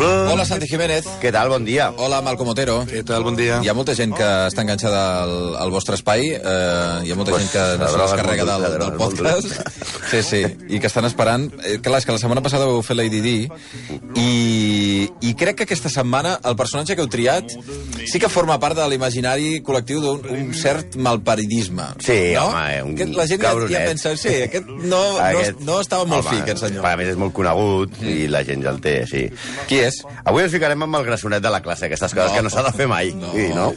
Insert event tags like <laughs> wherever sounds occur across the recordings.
Hola, Santi Jiménez. Què tal? Bon dia. Hola, Malcom Otero. Què tal? Bon dia. Hi ha molta gent que està enganxada al, al vostre espai, eh, hi ha molta Pues, gent que no se la les droga és carrega molt del, del podcast. Sí, sí, i que estan esperant... Eh, clar, és que la setmana passada vau fer l'ADD i, i crec que aquesta setmana el personatge que heu triat sí que forma part de l'imaginari col·lectiu d'un un cert malparidisme. Sí, no? home, eh, un Aquest, la gent ja, cabronet. ja pensa, sí, aquest no, no, no estava molt fi, aquest senyor. A més, és molt conegut i la gent ja el té, sí. Qui és? Avui ens ficarem amb el grassonet de la classe, aquestes coses No. que no s'ha de fer mai. No. Sí, no?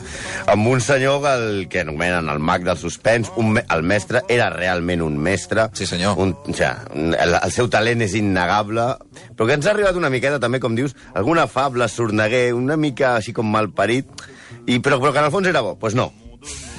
Amb un senyor el que anomenen el mag del suspens, un, me- el mestre era realment un mestre. Sí, senyor. Un, o sigui, el, el seu talent és innegable, però que ens ha arribat una miqueta, també, com dius, alguna fable, sorneguer, una mica així com malparit, i, però, però que en el fons era bo. Doncs pues no.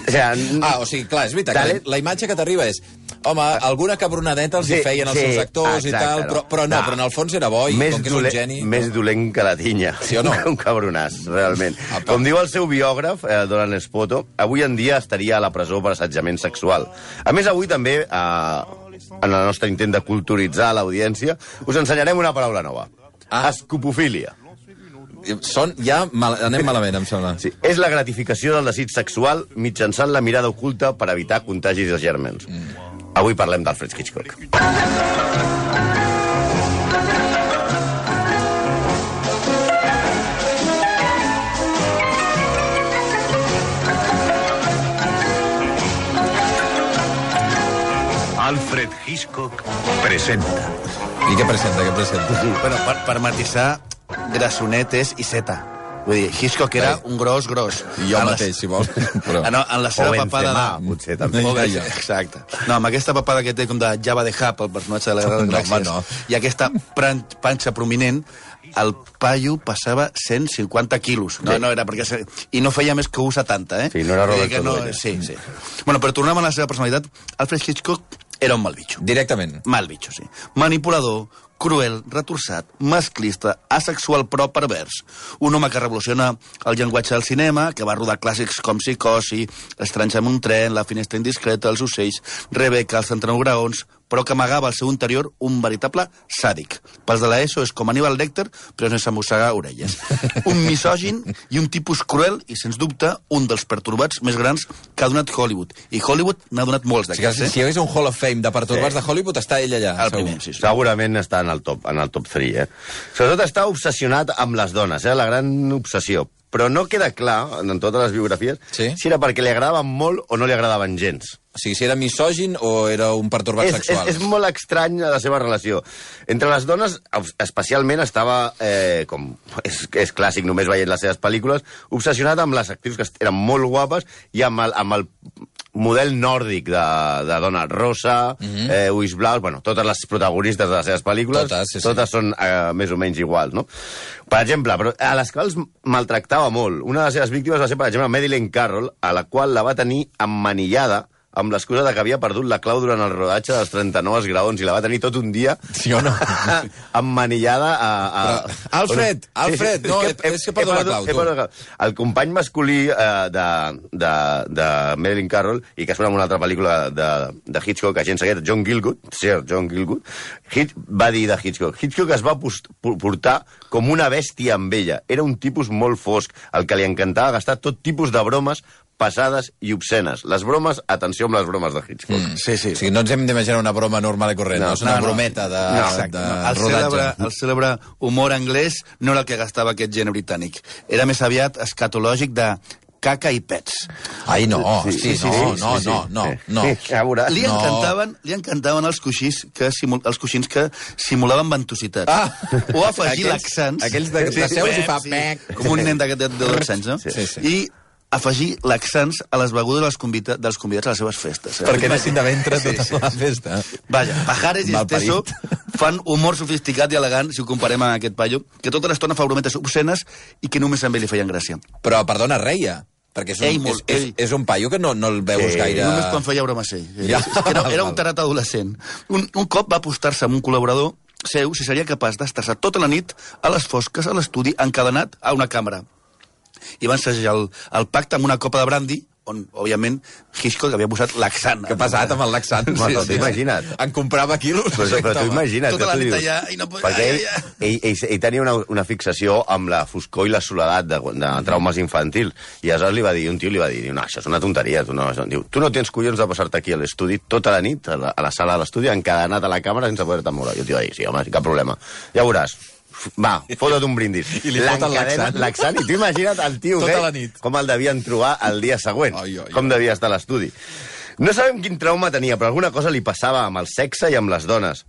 O sigui, Ah, o sigui, clar, és veritat, Talent- la, la imatge que t'arriba és home, alguna cabronadeta els hi Sí, feien els sí, seus actors i exacte, tal, no. però, però no, No. però en el fons era bo i més com que és un geni... Més dolent que la tinya. Sí o no? <laughs> Un cabronàs, realment. Apa. Com diu el seu biògraf, eh, Doran Espoto, avui en dia estaria a la presó per assetjament sexual. A més, avui també, eh, en el nostre intent de culturitzar l'audiència, us ensenyarem una paraula nova. Ah. Escopofília. Són, ja mal, anem malament, em sembla. Sí, és la gratificació del desig sexual mitjançant la mirada oculta per evitar contagis de gèrmens. Mm. Avui parlem d'Alfred Hitchcock. Alfred Hitchcock presenta. I què presenta, què presenta? Bueno, per, per matisar, grassonetes i seta. Vull dir, Hitchcock era un gros, gros. I jo En mateix, si vols. <laughs> Però... En, en la seva papada... De... potser, també. O Ja, ja. Exacte. No, amb aquesta papada que té com de Java de Hutt, el personatge de la Guerra de <laughs> No, les no. i aquesta pran- panxa prominent, el paio passava 150 quilos. No, no era perquè... Se... I no feia més que usar tanta, eh? Sí, no era Roberto no... Sí, sí. Bueno, però tornem a la seva personalitat. Alfred Hitchcock era un mal bitxo. Directament. Mal bitxo, sí. Manipulador, cruel, retorçat, masclista, asexual però pervers. Un home que revoluciona el llenguatge del cinema, que va rodar clàssics com Psicosi, Estranys amb un tren, La finestra indiscreta, Els ocells, Rebeca, Els 39 graons, però que amagava al seu interior un veritable sàdic. Pels de l'ESO és com Aníbal Lecter, però sense mossegar orelles. <laughs> Un misògin i un tipus cruel i, sens dubte, un dels pertorbats més grans que ha donat Hollywood. I Hollywood n'ha donat molts O sigui, que d'aquests, si hi hagués un Hall of Fame de pertorbats Sí. de Hollywood, està ell allà. El segur. primer, sí, sí. Segurament està en el top, en el top 3, eh? Sobretot està obsessionat amb les dones, eh? La gran obsessió. Però no queda clar, en totes les biografies, Sí. si era perquè li agradaven molt o no li agradaven gens. O sigui, si era misògin o era un pertorbat És, és, sexual. és molt estrany la seva relació. Entre les dones, especialment, estava, eh, com és, és clàssic només veient les seves pel·lícules, obsessionat amb les actrius que eren molt guapes i amb el, amb el model nòrdic de, de dona rosa, mm -hmm. eh, ulls blaus, bueno, totes les protagonistes de les seves pel·lícules, Totes, sí, sí. totes són eh, més o menys iguals, no? Per exemple, però a les quals maltractava molt. Una de les seves víctimes va ser, per exemple, Madeleine Carroll, a la qual la va tenir emmanillada amb l'excusa de que havia perdut la clau durant el rodatge dels 39 graons i la va tenir tot un dia Sí o no? <laughs> emmanillada a... a... Però, Alfred, Alfred, no, és que he perdut la clau, he tu. perdut la clau. El company masculí eh, de, de, de Marilyn Carroll, i que surt en una altra pel·lícula de, de Hitchcock, agent secret, John Gilgood, Sir John Gilgood, Hitch, va dir de Hitchcock, Hitchcock es va post- portar com una bèstia amb ella. Era un tipus molt fosc, al que li encantava gastar tot tipus de bromes passades i obscenes. Les bromes, atenció amb les bromes de Hitchcock. Mm. Sí, sí. O sigui, no ens hem d'imaginar una broma normal i corrent, no, No, és una no, no. brometa de, No, Exacte. de no. El, rodatge. cèlebre, el cèlebre humor anglès no era el que gastava aquest gènere britànic. Era més aviat escatològic de caca i pets. Ai, no, sí, sí, sí, no, sí, no, sí, no, no, Sí. no. Ja veuràs. Li No. encantaven, li encantaven els coixins que, simul, els coixins que simulaven ventositat. Ah! O afegir Aquells- laxants. aquells de- de seus i fa pec. Com un nen d'aquest de, de 12 anys, no? Sí, sí. I afegir laxants a les begudes dels, convita, dels convidats a les seves festes. Eh? Perquè anessin de ventre tota la festa. Vaja, Pajares i. Esteso fan humor sofisticat i elegant, si ho comparem amb aquest paio, que tota l'estona fa brometes obscenes i que només amb ell li feien gràcia. Però, perdona, reia. Perquè és un, Ell molt, és, és, és un paio que no, no el veus Sí, gaire... Només quan feia bromes ell. Ja. Era, era un tarat adolescent. Un, un cop va apostar-se amb un col·laborador seu si seria capaç d'estar-se tota la nit a les fosques a l'estudi encadenat a una càmera. I van segellar el, el pacte amb una copa de brandy on, òbviament, Hitchcock havia posat l'accent. Que pesat amb el laxant. Home, però t'ho imagina't. En comprava quilos. Però, però tu imagina't Tota la nit allà i no pot- Perquè ell, ell, ell, ell tenia una, una fixació amb la foscor i la soledat de, de traumes infantils. I aleshores li va dir, un tio li va dir, no, això és una tonteria. Tu no, diu, tu no tens collons de passar-te aquí a l'estudi tota la nit, a la, a la sala de l'estudi, encadenat a la càmera sense poder-te moure. I el tio va dir, sí, home, cap problema. Ja veuràs. Va, fota't un brindis. I li foten laxant. Laxant. I tu imagina't el tio Tota la nit. com el devien trobar el dia següent. Ai, ai, com devia estar a l'estudi. No sabem quin trauma tenia, però alguna cosa li passava amb el sexe i amb les dones.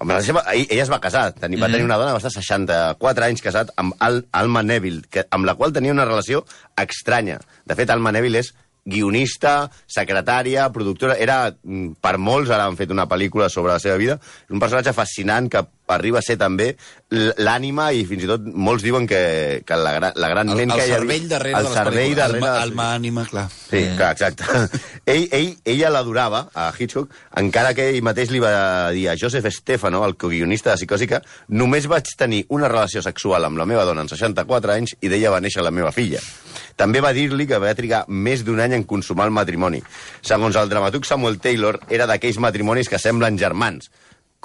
Amb la seva, ell, ella es va casar, teni, va tenir una dona, va estar 64 anys casat amb Al, Alma Neville, que, amb la qual tenia una relació estranya. De fet, Alma Neville és guionista, secretària, productora... Era, mm, per molts, ara han fet una pel·lícula sobre la seva vida, és un personatge fascinant que arriba a ser també l'ànima i fins i tot molts diuen que, que la, gran, la gran El- ment el que hi havia... cervell darrere el de les cervell darrere Alma, alma, ànima, clar. Sí, clar, exacte. <laughs> ell, ell, ella l'adorava, a Hitchcock, encara que ell mateix li va dir a Joseph Stefano, el coguionista de Psicòsica, només vaig tenir una relació sexual amb la meva dona en 64 anys i d'ella va néixer la meva filla. També va dir-li que va trigar més d'un any en consumar el matrimoni. Segons el dramaturg Samuel Taylor, era d'aquells matrimonis que semblen germans,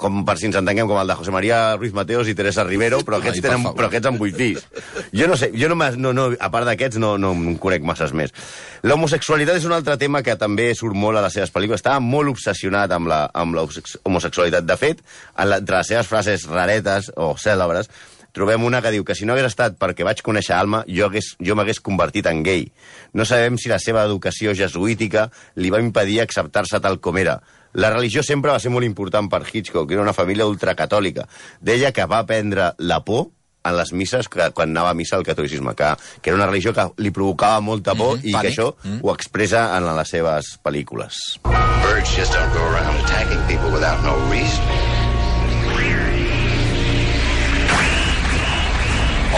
com per si ens entenguem com el de José María Ruiz Mateos i Teresa Rivero, però aquests, Ai, tenen, però aquests amb vuit fills. Jo no sé, jo no, no, no a part d'aquests no, no em conec masses més. L'homosexualitat és un altre tema que també surt molt a les seves pel·lícules. Estava molt obsessionat amb la, amb la homosexualitat. De fet, entre les seves frases raretes o cèlebres, trobem una que diu que si no hagués estat perquè vaig conèixer Alma, jo hagués- jo m'hagués convertit en gay. No sabem si la seva educació jesuítica li va impedir acceptar-se tal com era. La religió sempre va ser molt important per Hitchcock, era una família ultracatòlica. Deia que va aprendre la por en les misses que, quan anava a missa al catolicisme, que, que era una religió que li provocava molta por Mhm, i pànic. que això ho expressa en les seves pel·lícules. Birds just don't go around attacking people without no reason.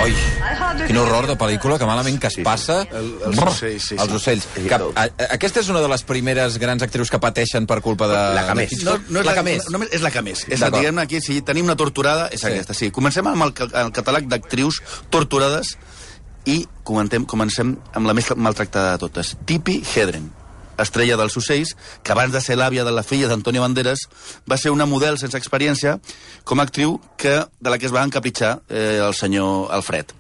Oi, quin horror de pel·lícula, que malament que es passa. El- els ocells, sí, Els sí. ocells. Que, a, a, aquesta és una de les primeres grans actrius que pateixen per culpa de... La que de més. Hitchcock. No, no és la, la, que més. No, és la que més. És diguem aquí, si tenim una torturada, és Sí. sí. aquesta, sí. Comencem amb el, el catàleg d'actrius torturades i comentem, comencem amb la més maltractada de totes. Tippi Hedren, estrella dels ocells, que abans de ser l'àvia de la filla d'Antonio Banderas, va ser una model sense experiència com a actriu que, de la que es va encapritxar eh, el senyor Alfred.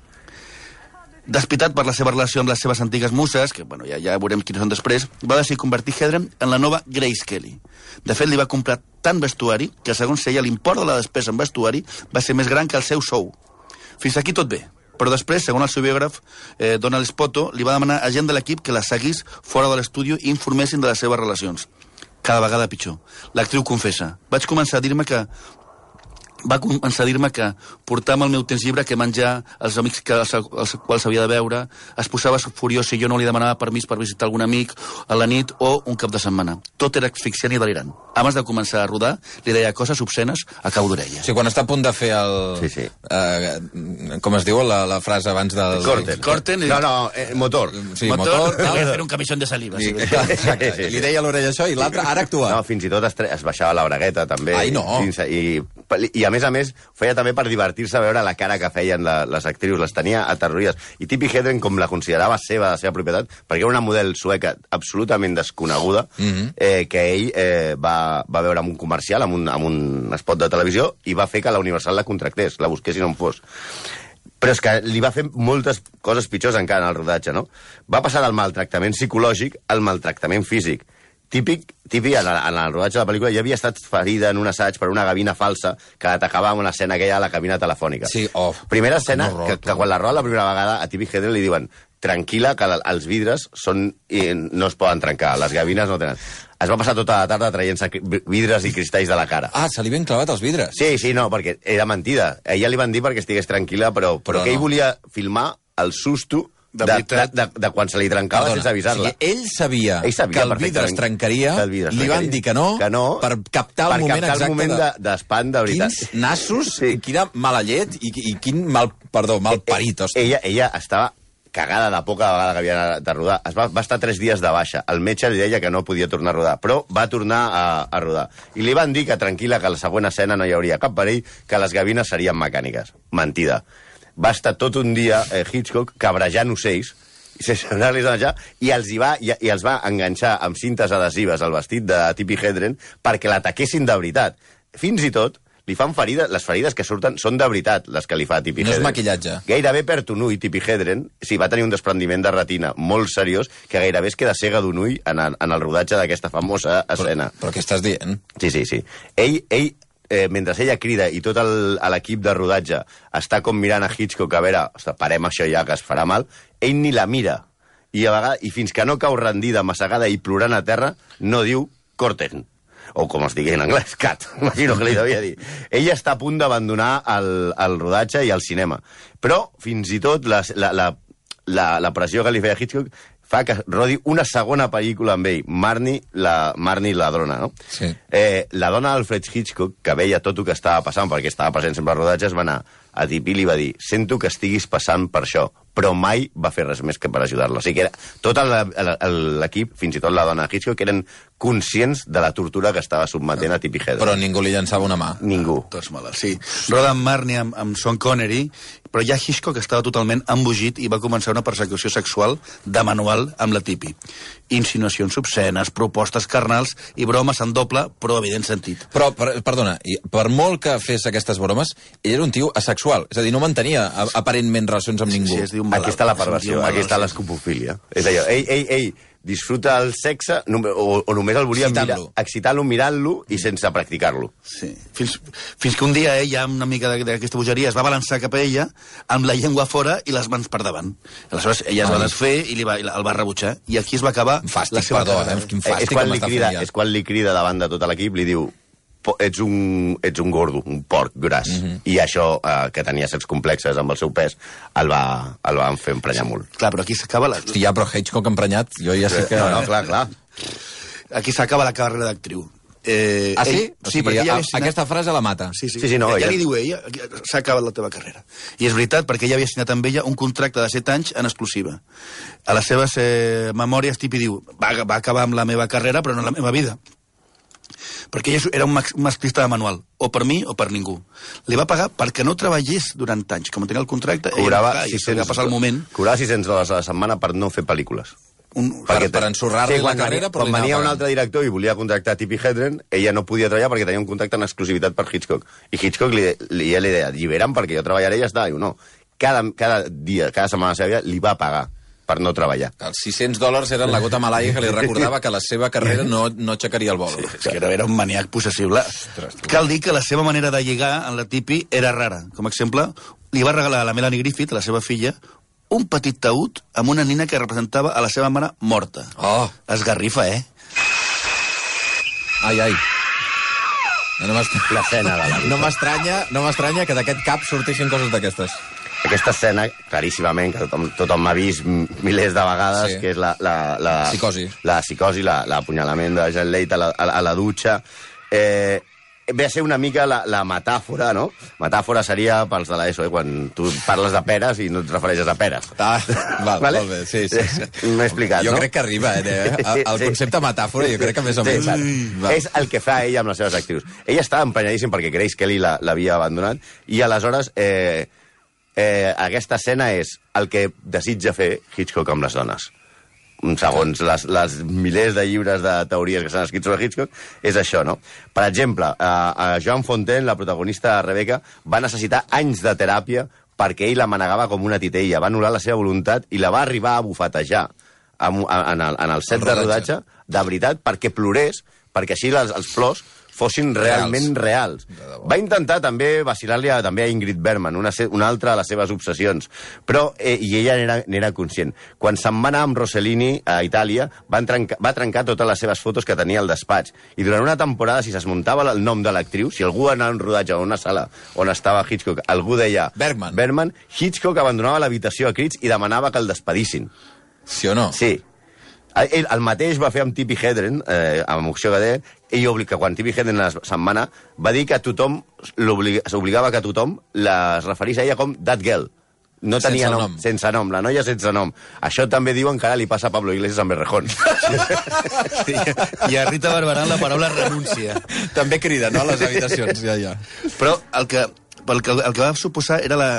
Despitat per la seva relació amb les seves antigues muses, que bueno, ja, ja veurem quines són després, va decidir convertir Hedren en la nova Grace Kelly. De fet, li va comprar tant vestuari que, segons ella, l'import de la despesa en vestuari va ser més gran que el seu sou. Fins aquí tot bé. Però després, segons el seu biògraf, eh, Donald Spoto, li va demanar a gent de l'equip que la seguís fora de l'estudi i informessin de les seves relacions. Cada vegada pitjor. L'actriu confessa. Vaig començar a dir-me que va començar a dir-me que portava el meu temps llibre que menjar els amics que, els, els quals havia de veure, es posava furiós si jo no li demanava permís per visitar algun amic a la nit o un cap de setmana. Tot era asfixiant i delirant. Abans de començar a rodar, li deia coses obscenes a cau d'orella. Sigui, quan està a punt de fer el... Sí, sí. Eh, com es diu la, la frase abans del... Corten. Corten i- No, no, eh, motor. Sí, motor. Te voy a hacer un camisón de saliva. I, Sí. exacte, li deia a l'orella això i l'altre ara actua. No, fins i tot es, es baixava la bragueta, també. Ai, no. Dins, i, I, a més a més, ho feia també per divertir-se a veure la cara que feien la, les actrius. Les tenia aterrorides. I Tippi Hedren, com la considerava seva, la seva propietat, perquè era una model sueca absolutament desconeguda, Mhm. eh, que ell eh, va, va veure en un comercial, amb un, amb un spot de televisió, i va fer que la Universal la contractés, la busquessin on fos. Però és que li va fer moltes coses pitjors encara en el rodatge, no? Va passar del maltractament psicològic al maltractament físic. Típic, típic en, el, en el rodatge de la pel·lícula, ja havia estat ferida en un assaig per una gavina falsa que l'atacava amb una escena aquella a la cabina telefònica. Sí, oh, Primera escena horror, que, que quan la roda la primera vegada a Típic Hedren li diuen tranquil·la, que la, els vidres són, i no es poden trencar, les gavines no tenen. Es va passar tota la tarda traient-se vidres i cristalls de la cara. Ah, se li ben clavat els vidres. Sí, sí, no, perquè era mentida. Ella li van dir perquè estigués tranquil·la, però, però, Però que ell no. volia filmar el susto De de, de, veritat. de, de, de quan se li trencava Perdona, sense avisar-la. O sigui, ell sabia, Ell sabia que el vidre es trencaria, el vidre es li van trencaria. dir que no, que no per captar el per moment captar exacte el moment de... de- d'espant, de, veritat. Quins nassos, Sí. quina mala llet i, i quin mal, perdó, mal parit, Eh, hosti. Ella, ella estava cagada de por cada vegada que havia de rodar. Es va, va estar tres dies de baixa. El metge li deia que no podia tornar a rodar, però va tornar a, a rodar. I li van dir que tranquil·la, que a la següent escena no hi hauria cap perill, que les gavines serien mecàniques. Mentida. Va estar tot un dia eh, Hitchcock cabrejant ocells sense donar-los a menjar, i els, hi va, i, i els va enganxar amb cintes adhesives al vestit de Tippi Hedren perquè l'ataquessin de veritat. Fins i tot, li fan ferides, les ferides que surten són de veritat, les que li fa Tippi No és Hedren. maquillatge. Gairebé perd un ull, Tippi Hedren, sí, va tenir un desprendiment de retina molt seriós, que gairebé es queda cega d'un ull en el, en el rodatge d'aquesta famosa escena. Però què estàs dient? Sí, sí, sí. Ell, ell eh, mentre ella crida i tot l'equip de rodatge està com mirant a Hitchcock a veure, ostres, parem això ja, que es farà mal, ell ni la mira. I, a vegades, I fins que no cau rendida, massegada i plorant a terra, no diu corten. O com es digui en anglès, cat. <laughs> Imagino que li devia dir. Ella està a punt d'abandonar el, el rodatge i el cinema. Però, fins i tot, la, la, la, la, la pressió que li feia Hitchcock fa que rodi una segona pel·lícula amb ell, Marnie, la, Marnie la dona, no? Sí. Eh, la dona d'Alfred Hitchcock, que veia tot el que estava passant, perquè estava present sempre a rodatges, va anar a i li va dir sento que estiguis passant per això, però mai va fer res més que per ajudar-la. O sigui que era, tot l'equip, fins i tot la dona Hitchcock, eren conscients de la tortura que estava submetent a Tipi Hedren. Però ningú li llançava una mà. Ningú. Tots malalts, sí. Roda amb Marnie amb, amb Sean Connery, però ja Hitchcock estava totalment embogit i va començar una persecució sexual de manual amb la Tipi. Insinuacions obscenes, propostes carnals i bromes en doble, però evident sentit. Però, per, perdona, i per molt que fes aquestes bromes, ell era un tio asexual. És a dir, no mantenia a- aparentment relacions amb ningú. Sí, es diu un malalt. Aquí està la perversió, aquí està l'escopofília. És allò, ell, ell, ell disfruta el sexe nom- o, o només el volia mirar, excitar-lo mirant-lo i sense practicar-lo. Sí. Fins, fins que un dia ella, amb una mica de- d'aquesta bogeria, es va balançar cap a ella amb la llengua fora i les mans per davant. Aleshores, ella es va desfer i li va, i el va rebutjar. I aquí es va acabar fàstic, la seva perdó, carrera. eh? Quin Eh, és, fàstic quan que li crida, és quan li crida davant de tot l'equip, li diu "Po- ets un, ets un gordo, un porc gras. Mhm. I això, eh, que tenia certs complexes amb el seu pes, el va, el va fer emprenyar molt. Clar, però aquí s'acaba la, Hosti, ja, però Hitchcock emprenyat, jo ja sé que... No, no, clar, clar. aquí s'acaba la carrera d'actriu. Eh, Ah, sí? ell- o sí, sigui, perquè ella a, havia signat... aquesta frase la mata. Sí, sí, Sí, sí, no, ja, ella- li diu ella, s'ha acabat la teva carrera. I és veritat, perquè ella havia signat amb ella un contracte de 7 anys en exclusiva. A les seves eh, memòries, Tipi diu, va, va acabar amb la meva carrera, però no la meva vida. Perquè ella era un masclista de manual, o per mi o per ningú. Li va pagar perquè no treballés durant anys. Com tenia el contracte, ella Cobrava va, i se li 600, va passar el moment. cobrava 600 dòlars a la setmana per no fer pel·lícules. Un, Per- Perquè per te- ensorrar-li la quan carrera, però Quan venia un altre director i volia contractar Tippi Hedren, ella no podia treballar perquè tenia un contracte en exclusivitat per Hitchcock. I Hitchcock li, li, ja li deia, llibera'm perquè jo treballaré i ja està. Diu, no. Cada, cada dia, cada setmana de la seva vida, li va pagar per no treballar. Els 600 dòlars eren la gota malaia que li recordava que la seva carrera no, no aixecaria el vol. Sí, És que era, era un maniac possessible. Cal dir que la seva manera de lligar en la Tipi era rara. Com a exemple, li va regalar a la Melanie Griffith, la seva filla, un petit taüt amb una nina que representava a la seva mare morta. Oh, Esgarrifa, eh? ai, ai. No no m'estranya no m'estranya que d'aquest cap sortissin coses d'aquestes. Aquesta escena, claríssimament, que tothom, tothom m'ha vist milers de vegades, Sí. que és la... la, la Psicosi. La psicosi, la- l'apunyalament la, de Jean Leit a la, a, a la dutxa. Eh, ve a ser una mica la, la metàfora, no? Metàfora seria pels de l'ESO, eh? quan tu parles de peres i no et refereixes a peres. Ah, val, <laughs> Vale? molt bé, sí, sí. sí. M'he explicat, jo no? crec que arriba, eh? El, el Sí. concepte metàfora jo crec que més o menys... Sí, és el que fa ella amb les seves actrius. Ella estava emprenyadíssim perquè Grace Kelly la- l'havia abandonat i aleshores eh, eh, aquesta escena és el que desitja fer Hitchcock amb les dones. Segons les, les milers de llibres de teories que s'han escrit sobre Hitchcock, és això, no? Per exemple, a, a Joan Fontaine, la protagonista de Rebecca, va necessitar anys de teràpia perquè ell la manegava com una titella, va anul·lar la seva voluntat i la va arribar a bufetejar en, en, el, en el set El de rodatge. rodatge, de veritat, perquè plorés, perquè així les, els plors fossin realment reals. Va intentar també vacilar-li a, també a Ingrid Bergman, una, una altra de les seves obsessions, però eh, i ella n'era conscient. Quan se'n va anar amb Rossellini a Itàlia, van trencar, va trencar totes les seves fotos que tenia al despatx. I durant una temporada, si s'esmuntava el nom de l'actriu, si algú anava un rodatge a una sala on estava Hitchcock, algú deia... Bergman. Bergman, Hitchcock abandonava l'habitació a crits i demanava que el despedissin. Sí o no? Sí. El, ell- el mateix va fer amb Tippi Hedren, eh, amb Opció Gader, ell obli- que quan Tippi Hedren es- se'n va dir que tothom, s'obligava que tothom les referís a ella com that girl. No Sense tenia nom, nom. sense nom, la noia sense nom. Això també diuen que ara li passa a Pablo Iglesias amb Berrejón. Sí. <laughs> I a Rita Barberà la paraula renúncia. També crida, no?, a les habitacions, ja, ja. Però el que, el que, el que va suposar era la,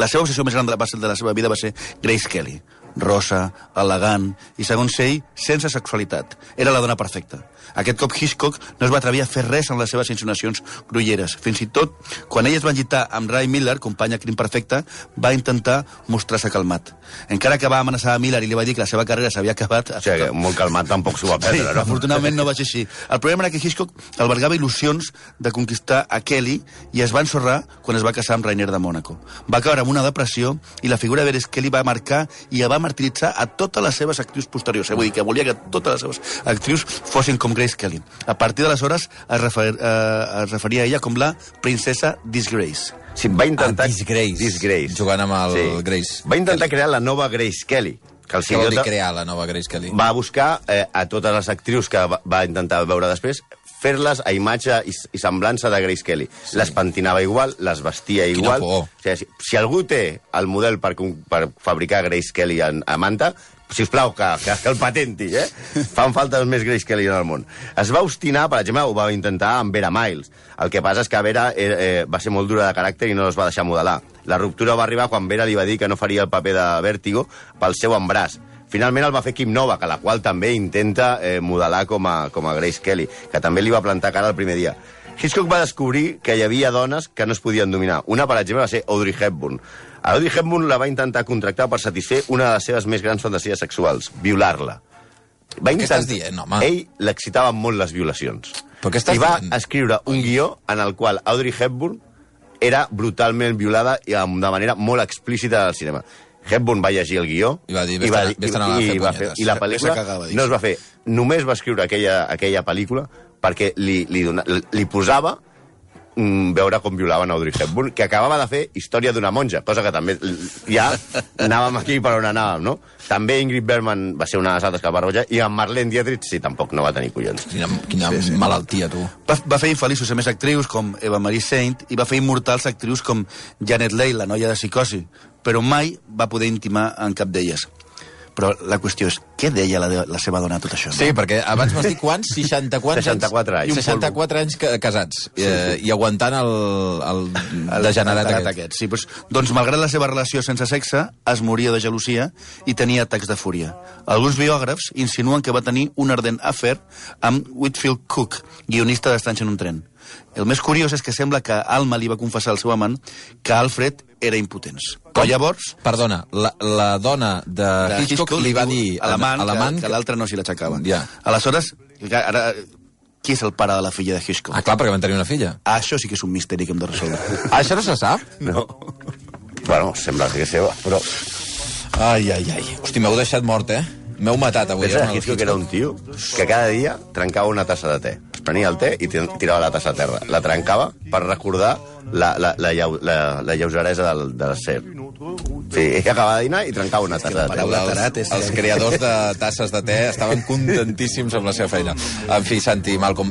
La seva obsessió més gran de la, de la seva vida va ser Grace Kelly. Rosa, elegant i, segons ell, sense sexualitat. Era la dona perfecta. Aquest cop Hitchcock no es va atrevir a fer res en les seves insinuacions grulleres. Fins i tot, quan ell es va enllitar amb Ray Miller, companya crim perfecta, va intentar mostrar-se calmat. Encara que va amenaçar a Miller i li va dir que la seva carrera s'havia acabat... O sigui, molt calmat tampoc s'ho va Sí, perdre, no? afortunadament no va ser així. El problema era que Hitchcock albergava il·lusions de conquistar a Kelly i es va ensorrar quan es va casar amb Rainer de Mònaco. Va caure amb una depressió i la figura de Grace Kelly va marcar i va martiritzar a totes les seves actrius posteriors. Eh? Vull dir que volia que totes les seves actrius fossin com Grace Kelly. A partir d'aleshores es, refer, eh, es referia a ella com la princesa Disgrace. Sí, va intentar... Ah, Disgrace. Disgrace. Jugant amb el Grace Va intentar Kelly. crear la nova Grace Kelly. Que el Què vol dir crear la nova Grace Kelly? va buscar eh, a totes les actrius que va, va intentar veure després fer-les a imatge i, i semblança de Grace Kelly. Sí. Les pentinava igual, les vestia Quina igual. por. O sigui, si, si algú té el model per, com- per fabricar Grace Kelly en, a manta, si us plau, que, que, que el patenti, eh? Fan falta més Grace Kelly en el món. Es va obstinar, per exemple, ho va intentar amb Vera Miles. El que passa és que Vera eh, eh, va ser molt dura de caràcter i no es va deixar modelar. La ruptura va arribar quan Vera li va dir que no faria el paper de Vértigo pel seu embràs. Finalment el va fer Kim Novak, a la qual també intenta eh, modelar com a, com a Grace Kelly, que també li va plantar cara el primer dia. Hitchcock va descobrir que hi havia dones que no es podien dominar. Una, per exemple, va ser Audrey Hepburn. A Audrey Hepburn la va intentar contractar per satisfer una de les seves més grans fantasies sexuals, violar-la. Va Què estàs dient, home? Ell l'excitaven molt les violacions. Però què estàs I va dient? escriure un guió en el qual Audrey Hepburn era brutalment violada i amb- de manera molt explícita al cinema. Hepburn va llegir el guió I va dir, "Vés-te'n- vés-te'n a i, fer i, va fer, punyetes". i la Vés a pel·lícula cagar, va dir. no es va fer. Només va escriure aquella, aquella pel·lícula perquè li, li, dona, li posava veure com violaven Audrey Hepburn, que acabava de fer Història d'una monja, cosa que també ja anàvem aquí per on anàvem, no? També Ingrid Bergman va ser una de les altres que va roja, i en Marlene Dietrich sí, tampoc no va tenir collons. Quina, quina sí, sí. malaltia, tu. Va, va fer infeliços a més actrius com Eva Marie Saint i va fer immortals actrius com Janet Leigh, la noia de psicosi, però mai va poder intimar en cap d'elles. Però la qüestió és, què deia la, de, la seva dona tot això? Sí, perquè abans m'has dit quants? 60 quants 64 anys. 64 anys ca- casats. Sí, sí. I aguantant el, el, El degenerat aquest. aquest. Sí, doncs, doncs, malgrat la seva relació sense sexe, es moria de gelosia i tenia atacs de fúria. Alguns biògrafs insinuen que va tenir un ardent afer amb Whitfield Cook, guionista d'Estanys en un tren. El més curiós és que sembla que Alma li va confessar al seu amant que Alfred era impotents. Però llavors, Perdona, la, la dona de, de Hitchcock, li va dir a l'amant que, que l'altre no s'hi l'aixecava. Ja. Aleshores, ara, qui és el pare de la filla de Hitchcock? Ah, clar, perquè van tenir una filla. Això sí que és un misteri que hem de resoldre. <laughs> Ah, això no se sap? No. Bueno, sembla que seva, però... Ai, ai, ai. Hosti, m'heu deixat mort, eh? M'heu matat avui. Pensa que Hitchcock era un tio que cada dia trencava una tassa de te. Es prenia el te i tir- tirava la tassa a terra. La trencava per recordar la, la, la, lleu, la, la lleugeresa del, del ser. Sí, ell acabava de dinar i trencava una tassa de Els, tarat és- els creadors de tasses de te estaven contentíssims amb la seva feina. En fi, Santi, Malcolm,